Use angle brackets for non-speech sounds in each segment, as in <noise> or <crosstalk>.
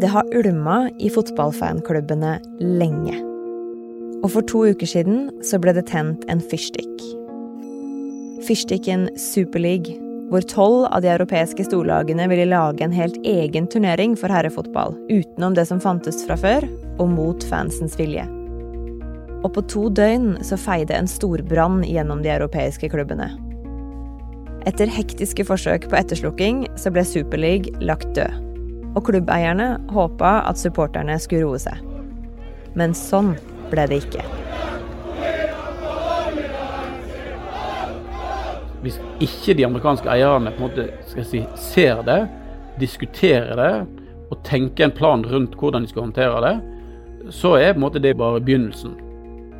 Det har ulma i fotballfanklubbene lenge. Og for to uker siden så ble det tent en fyrstikk. Fyrstikken Superleague, hvor tolv av de europeiske storlagene ville lage en helt egen turnering for herrefotball, utenom det som fantes fra før, og mot fansens vilje. Og på to døgn så feide en storbrann gjennom de europeiske klubbene. Etter hektiske forsøk på etterslukking så ble Superleague lagt død. Og klubbeierne håpa at supporterne skulle roe seg. Men sånn ble det ikke. Hvis ikke de amerikanske eierne på en måte skal si, ser det, diskuterer det og tenker en plan rundt hvordan de skal håndtere det, så er på en måte det bare begynnelsen.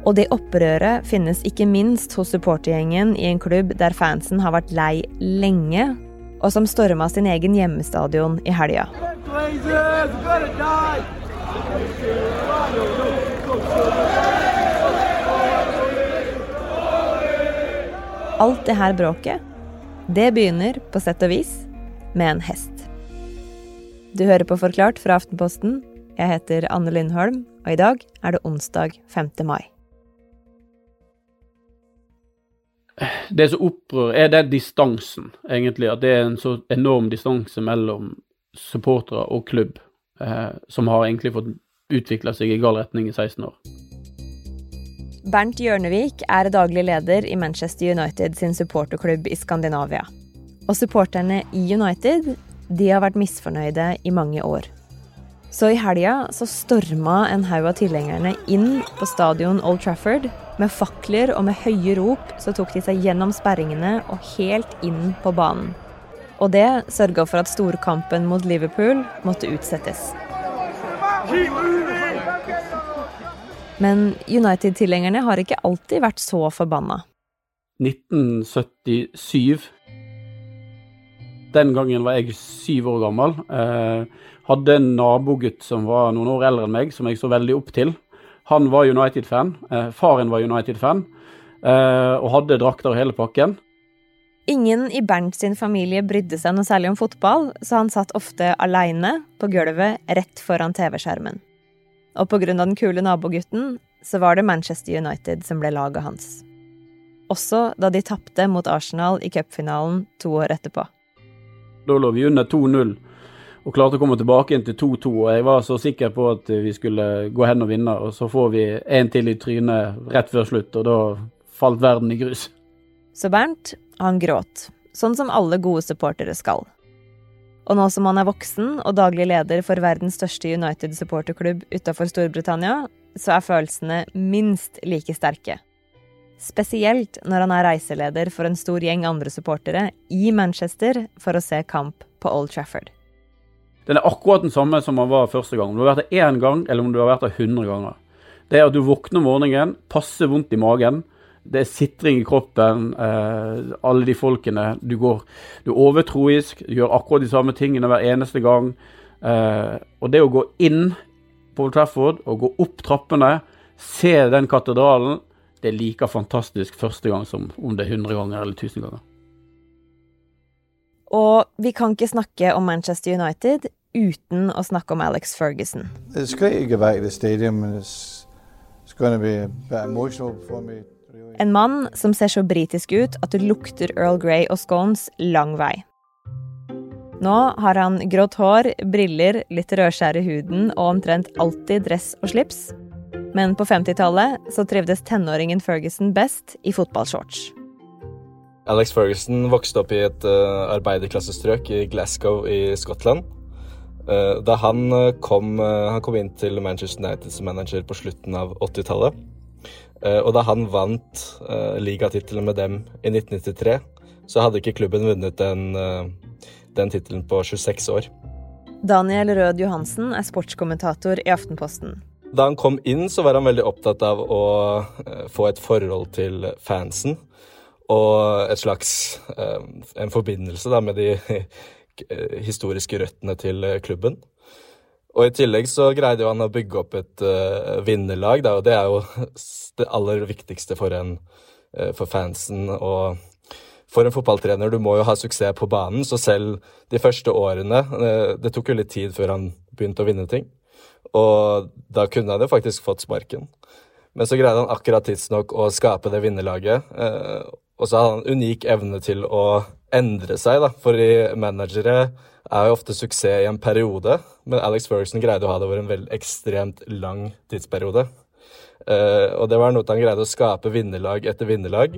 Og det opprøret finnes ikke minst hos supportergjengen i en klubb der fansen har vært lei lenge, og som storma sin egen hjemmestadion i helga. Alt det her bråket, det begynner på sett og vis med en hest. Du hører på Forklart fra Aftenposten. Jeg heter Anne Lindholm, og i dag er det onsdag 5. mai. Det som opprører, er den distansen, egentlig. At det er en så enorm distanse mellom supportere og klubb, eh, som har egentlig fått utvikla seg i gal retning i 16 år. Bernt Hjørnevik er daglig leder i Manchester United sin supporterklubb i Skandinavia. Og supporterne i United de har vært misfornøyde i mange år. Så i helga så storma en haug av tilhengerne inn på stadion Old Trafford. Med fakler og med høye rop så tok de seg gjennom sperringene og helt inn på banen. Og det sørga for at storkampen mot Liverpool måtte utsettes. Men United-tilhengerne har ikke alltid vært så forbanna. 1977 Den gangen var jeg syv år gammel. Eh, hadde en nabogutt som var noen år eldre enn meg, som jeg så veldig opp til. Han var United-fan. Eh, faren var United-fan. Eh, og hadde drakter og hele pakken. Ingen i Bernt sin familie brydde seg noe særlig om fotball, så han satt ofte aleine på gulvet rett foran TV-skjermen. Og pga. den kule nabogutten så var det Manchester United som ble laget hans. Også da de tapte mot Arsenal i cupfinalen to år etterpå. Da lå vi under 2-0 og klarte å komme tilbake inn til 2-2. og Jeg var så sikker på at vi skulle gå hen og vinne, og så får vi en til i trynet rett før slutt, og da falt verden i grus. Så Bernt, han gråt. Sånn som alle gode supportere skal. Og nå som han er voksen og daglig leder for verdens største United-supporterklubb utafor Storbritannia, så er følelsene minst like sterke. Spesielt når han er reiseleder for en stor gjeng andre supportere i Manchester for å se kamp på Old Trafford. Den er akkurat den samme som han var første gang. Om du har vært der én gang, eller om du har vært der hundre ganger. Det er at du våkner om morgenen, passe vondt i magen. Det er sitring i kroppen. Eh, alle de folkene. Du, går, du er overtroisk, du gjør akkurat de samme tingene hver eneste gang. Eh, og det å gå inn på Old Trafford og gå opp trappene, se den katedralen, det er like fantastisk første gang som om det er 100 ganger eller 1000 ganger. Og vi kan ikke snakke om Manchester United uten å snakke om Alex Ferguson. It's great to go back to the stadium and it's, it's going to be a bit emotional for me. Really. En mann som ser så britisk ut at det lukter Earl Grey og scones lang vei. Nå har han grått hår, briller, litt rødskjær i huden og omtrent alltid dress og slips. Men på 50-tallet så trivdes tenåringen Ferguson best i fotballshorts. Alex Ferguson vokste opp i et uh, arbeiderklassestrøk i Glasgow i Skottland. Uh, da han uh, kom, han kom inn til Manchester United som manager på slutten av 80-tallet. og da han vant ligatittelen med dem i 1993, så hadde ikke klubben vunnet den, den tittelen på 26 år. Daniel Rød Johansen er sportskommentator i Aftenposten. Da han kom inn, så var han veldig opptatt av å få et forhold til fansen og et slags en forbindelse da, med de historiske røttene til klubben. Og i tillegg så greide jo han å bygge opp et uh, vinnerlag, da, og det er jo det aller viktigste for, en, uh, for fansen og for en fotballtrener, du må jo ha suksess på banen, så selv de første årene uh, Det tok jo litt tid før han begynte å vinne ting. Og da kunne han jo faktisk fått sparken. Men så greide han akkurat tidsnok å skape det vinnerlaget. Eh, og så hadde han unik evne til å endre seg, da. For managere er jo ofte suksess i en periode, men Alex Ferguson greide å ha det over en veldig ekstremt lang tidsperiode. Uh, og det var noe han greide å skape vinnerlag etter vinnerlag.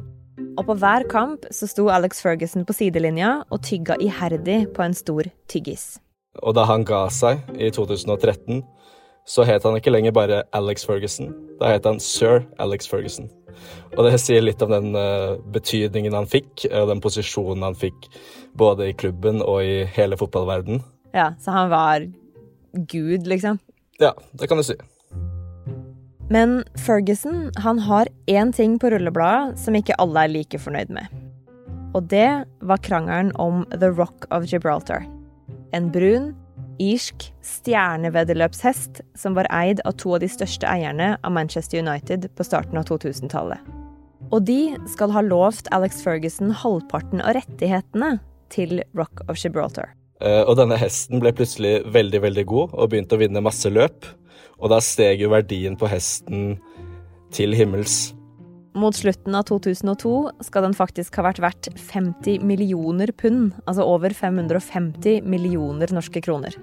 Og på hver kamp så sto Alex Ferguson på sidelinja og tygga iherdig på en stor tyggis. Og da han ga seg i 2013, så het han ikke lenger bare Alex Ferguson. Da het han sir Alex Ferguson. Og det sier litt om den uh, betydningen han fikk, og den posisjonen han fikk både i klubben og i hele fotballverden. Ja, så han var gud, liksom? Ja, det kan du si. Men Ferguson han har én ting på rullebladet som ikke alle er like fornøyd med. Og det var krangelen om The Rock of Gibraltar. En brun, irsk stjerneveddeløpshest som var eid av to av de største eierne av Manchester United på starten av 2000-tallet. Og de skal ha lovt Alex Ferguson halvparten av rettighetene til Rock of Gibraltar. Uh, og denne hesten ble plutselig veldig, veldig god og begynte å vinne masse løp. Og da steg jo verdien på hesten til himmels. Mot slutten av 2002 skal den faktisk ha vært verdt 50 millioner pund, altså over 550 millioner norske kroner.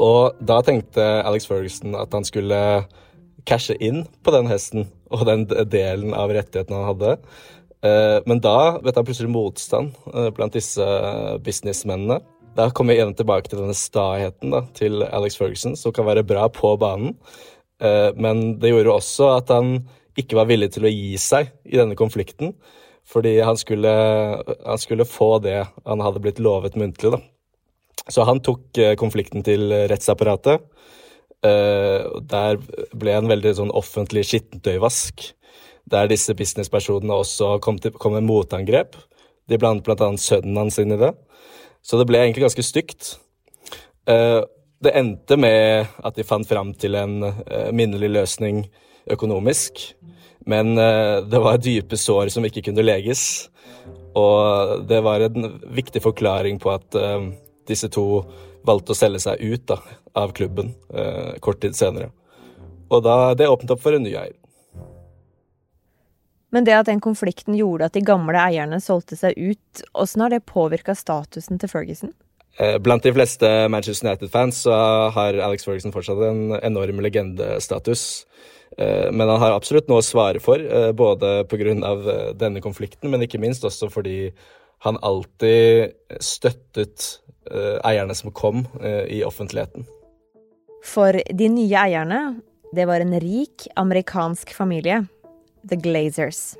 Og da tenkte Alex Ferguson at han skulle cashe inn på den hesten og den delen av rettighetene han hadde. Eh, men da vet han plutselig motstand eh, blant disse businessmennene. Da kommer vi igjen tilbake til denne staheten da, til Alex Ferguson, som kan være bra på banen. Eh, men det gjorde også at han ikke var villig til å gi seg i denne konflikten. Fordi han skulle, han skulle få det han hadde blitt lovet muntlig. da. Så han tok eh, konflikten til rettsapparatet. Eh, der ble en veldig sånn offentlig skittentøyvask. Der disse businesspersonene også kom, til, kom med motangrep. De blandet bl.a. sønnen hans inn i det. Så det ble egentlig ganske stygt. Eh, det endte med at de fant fram til en minnelig løsning økonomisk. Men eh, det var dype sår som ikke kunne leges. Og det var en viktig forklaring på at disse to valgte å selge seg ut da, av klubben kort tid senere. Og da det åpnet opp for en ny eier. Men det at den konflikten gjorde at de gamle eierne solgte seg ut, åssen har det påvirka statusen til Ferguson? Eh, blant de fleste Manchester United-fans så har Alex Ferguson fortsatt en enorm legendestatus. Eh, men han har absolutt noe å svare for, eh, både pga. denne konflikten, men ikke minst også fordi han alltid støttet eierne som kom i offentligheten. For de nye eierne, det var en rik amerikansk familie The Glazers.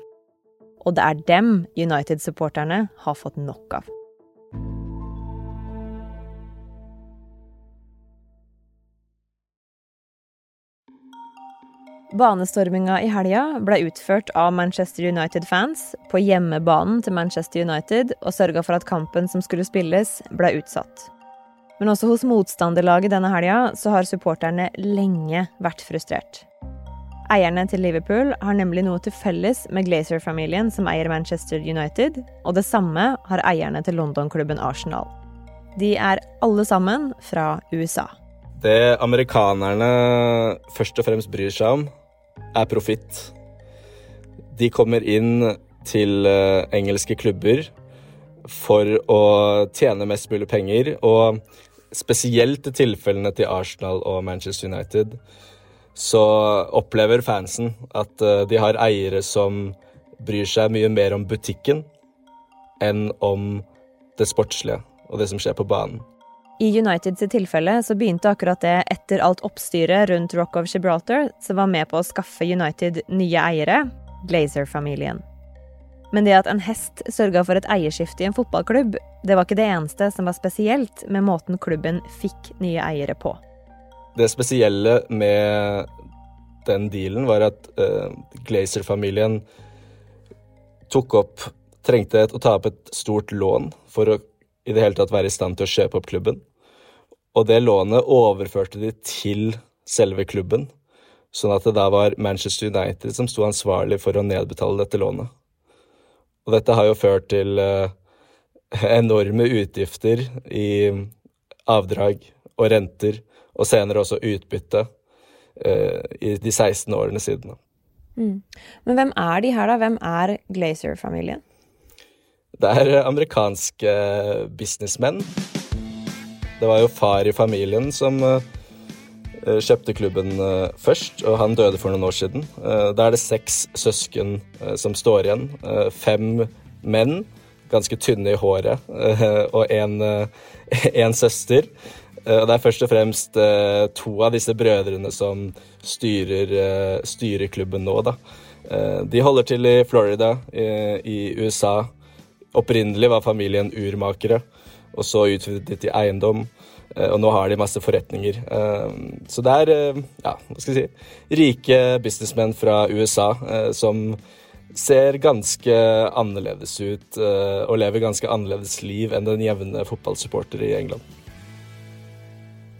Og det er dem United-supporterne har fått nok av. Banestorminga i helga ble utført av Manchester United-fans på hjemmebanen til Manchester United og sørga for at kampen som skulle spilles, ble utsatt. Men også hos motstanderlaget denne helga så har supporterne lenge vært frustrert. Eierne til Liverpool har nemlig noe til felles med Glazer-familien som eier Manchester United, og det samme har eierne til London-klubben Arsenal. De er alle sammen fra USA. Det amerikanerne først og fremst bryr seg om, er profitt. De kommer inn til eh, engelske klubber for å tjene mest mulig penger, og spesielt i tilfellene til Arsenal og Manchester United så opplever fansen at uh, de har eiere som bryr seg mye mer om butikken enn om det sportslige og det som skjer på banen. I Uniteds tilfelle så begynte akkurat det etter alt oppstyret rundt Rock of Gibraltar, som var med på å skaffe United nye eiere, Glazer-familien. Men det at en hest sørga for et eierskifte i en fotballklubb, det var ikke det eneste som var spesielt med måten klubben fikk nye eiere på. Det spesielle med den dealen var at uh, Glazer-familien tok opp Trengte å ta opp et stort lån for å i det hele tatt være i stand til å kjøpe opp klubben. Og det lånet overførte de til selve klubben, sånn at det da var Manchester United som sto ansvarlig for å nedbetale dette lånet. Og dette har jo ført til uh, enorme utgifter i avdrag og renter, og senere også utbytte, eh, i de 16 årene siden. Mm. Men hvem er de her, da? Hvem er Glazer-familien? Det er amerikanske businessmenn. Det var jo far i familien som uh, kjøpte klubben først, og han døde for noen år siden. Da er det seks søsken som står igjen. fem menn, ganske tynne i håret, og én <laughs> søster. Og det er først og fremst to av disse brødrene som styrer, styrer klubben nå, da. De holder til i Florida i USA. Opprinnelig var familien urmakere og så utvidet de til eiendom. Eh, og nå har de masse forretninger. Eh, så det er, eh, ja, hva skal jeg si, rike businessmenn fra USA som ser ganske annerledes ut og lever ganske annerledes liv enn den jevne fotballsupporter i England.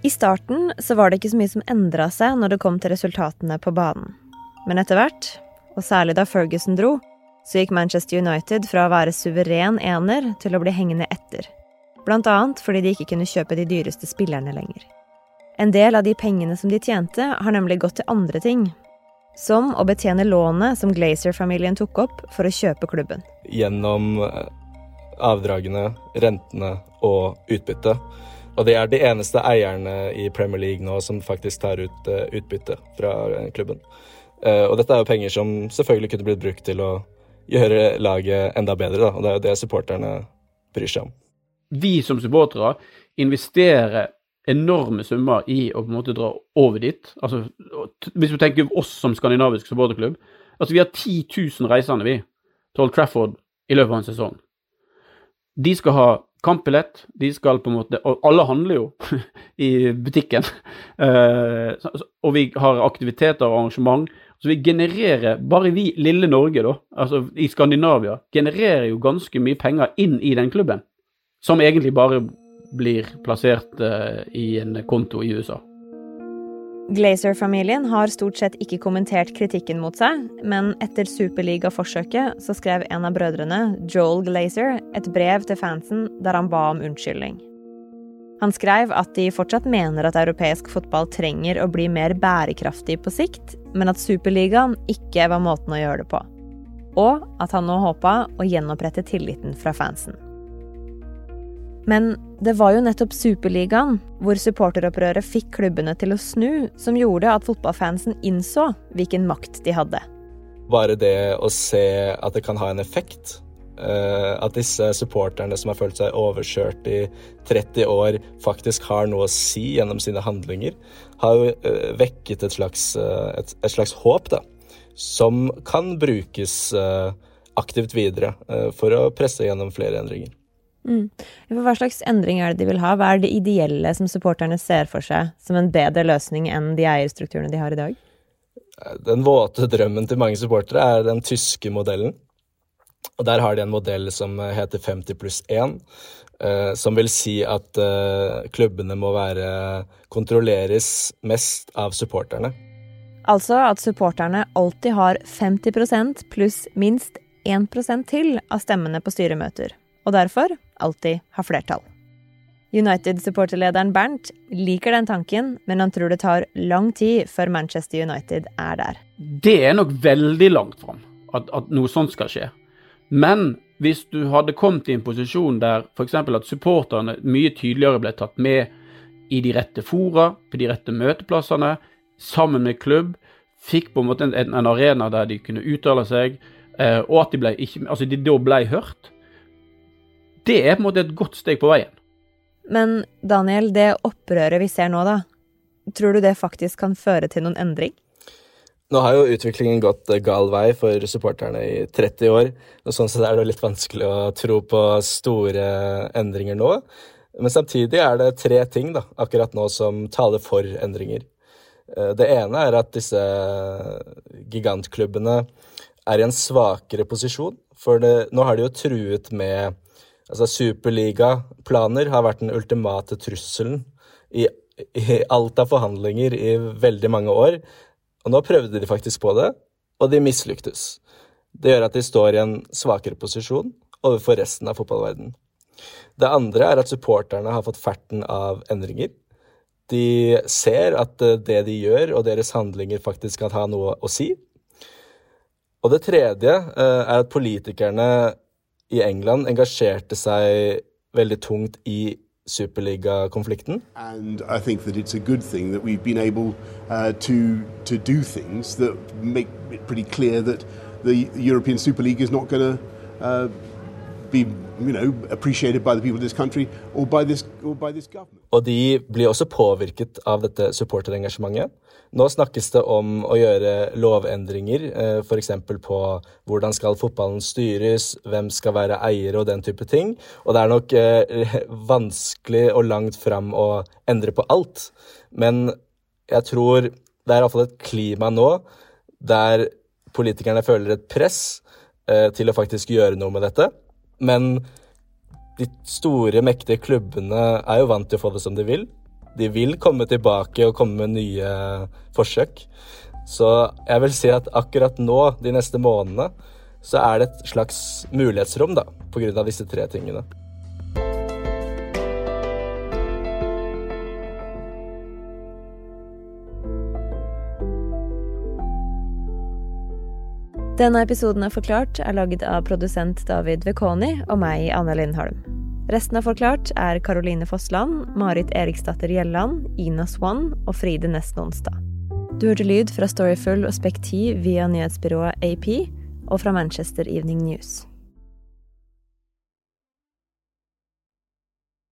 I starten så var det ikke så mye som endra seg når det kom til resultatene på banen. Men etter hvert, og særlig da Ferguson dro, så gikk Manchester United fra å være suveren ener til å bli hengende etter blant annet fordi de ikke kunne kjøpe de dyreste spillerne lenger. En del av de pengene som de tjente, har nemlig gått til andre ting. Som å betjene lånet som Glazer-familien tok opp for å kjøpe klubben. Gjennom eh, avdragene, rentene og utbytte. Og de er de eneste eierne i Premier League nå som faktisk tar ut uh, utbytte fra uh, klubben. Og dette er jo penger som selvfølgelig kunne blitt brukt til å gjøre laget enda bedre, da. Og det er jo det supporterne bryr seg om vi som supportere investerer enorme summer i å på en måte dra over dit. Altså, hvis vi tenker oss som skandinavisk supporterklubb altså Vi har 10 000 reisende vi, til Old Trafford i løpet av en sesong. De skal ha kampbillett, de skal på en måte Og alle handler jo <laughs> i butikken. Uh, og vi har aktiviteter og arrangement. Så vi genererer, bare vi lille Norge, da, altså i Skandinavia, genererer jo ganske mye penger inn i den klubben som egentlig bare blir plassert uh, i en konto i USA. Glazer-familien har stort sett ikke kommentert kritikken mot seg, men etter Superliga-forsøket så skrev en av brødrene, Joel Glazer, et brev til fansen der han ba om unnskyldning. Han skrev at de fortsatt mener at europeisk fotball trenger å bli mer bærekraftig på sikt, men at Superligaen ikke var måten å gjøre det på. Og at han nå håpa å gjenopprette tilliten fra fansen. Men det var jo nettopp Superligaen, hvor supporteropprøret fikk klubbene til å snu, som gjorde at fotballfansen innså hvilken makt de hadde. Bare det å se at det kan ha en effekt. Uh, at disse supporterne som har følt seg overkjørt i 30 år, faktisk har noe å si gjennom sine handlinger, har uh, vekket et slags, uh, et, et slags, håp, da. Som kan brukes aktivt videre for å presse gjennom flere endringer. Mm. Hva slags endring er det de vil ha? Hva er det ideelle som supporterne ser for seg som en bedre løsning enn de eierstrukturene de har i dag? Den våte drømmen til mange supportere er den tyske modellen. Og Der har de en modell som heter 50 pluss 1, eh, som vil si at eh, klubbene må være kontrolleres mest av supporterne. Altså at supporterne alltid har 50% pluss minst 1% til av stemmene på styremøter og derfor alltid har flertall. United-supporterlederen Bernt liker den tanken, men han tror det tar lang tid før Manchester United er der. Det er nok veldig langt fram at, at noe sånt skal skje. Men hvis du hadde kommet i en posisjon der f.eks. at supporterne mye tydeligere ble tatt med i de rette fora, på de rette møteplassene, sammen med klubb, fikk på en måte en, en arena der de kunne uttale seg, eh, og at de, ble ikke, altså de da ble hørt, det er på en måte et godt steg på veien. Men Daniel, det opprøret vi ser nå, da. Tror du det faktisk kan føre til noen endring? Nå har jo utviklingen gått gal vei for supporterne i 30 år. og Sånn sett er det litt vanskelig å tro på store endringer nå. Men samtidig er det tre ting da, akkurat nå som taler for endringer. Eh, det ene er at disse gigantklubbene er i en svakere posisjon. For det, nå har de jo truet med Altså, superligaplaner har vært den ultimate trusselen i, i alt av forhandlinger i veldig mange år. Og nå prøvde de faktisk på det, og de mislyktes. Det gjør at de står i en svakere posisjon overfor resten av fotballverdenen. Det andre er at supporterne har fått ferten av endringer. De ser at eh, det de gjør og deres handlinger faktisk kan ha noe å si. Og det tredje eh, er at politikerne i England engasjerte seg veldig tungt i superligakonflikten. I think that it's a good thing that we've been able uh, to to do things that make it pretty clear that the European Super League is not going uh, be you know, appreciated by the people of this country or by this, or by this government. Og de blir også påvirket av dette supporterengasjementet. Nå snakkes det om å gjøre lovendringer, eh, f.eks. på hvordan skal fotballen styres, hvem skal være eiere og den type ting. Og det er nok eh, <laughs> vanskelig og langt fram å endre på alt. Men jeg tror det er iallfall et klima nå der politikerne føler et press eh, til å faktisk gjøre noe med dette. Men de store, mektige klubbene er jo vant til å få det som de vil. De vil komme tilbake og komme med nye forsøk. Så jeg vil si at akkurat nå, de neste månedene, så er det et slags mulighetsrom, da, av disse tre tingene. Denne episoden av Forklart er laget av produsent David Vekoni og meg, Anne Lindholm. Resten av Forklart er Caroline Fossland, Marit Eriksdatter Gjelland, Ina Swan og Fride Nesten Onsdag. Du hørte lyd fra Storyful og Spektiv via nyhetsbyrået AP og fra Manchester Evening News.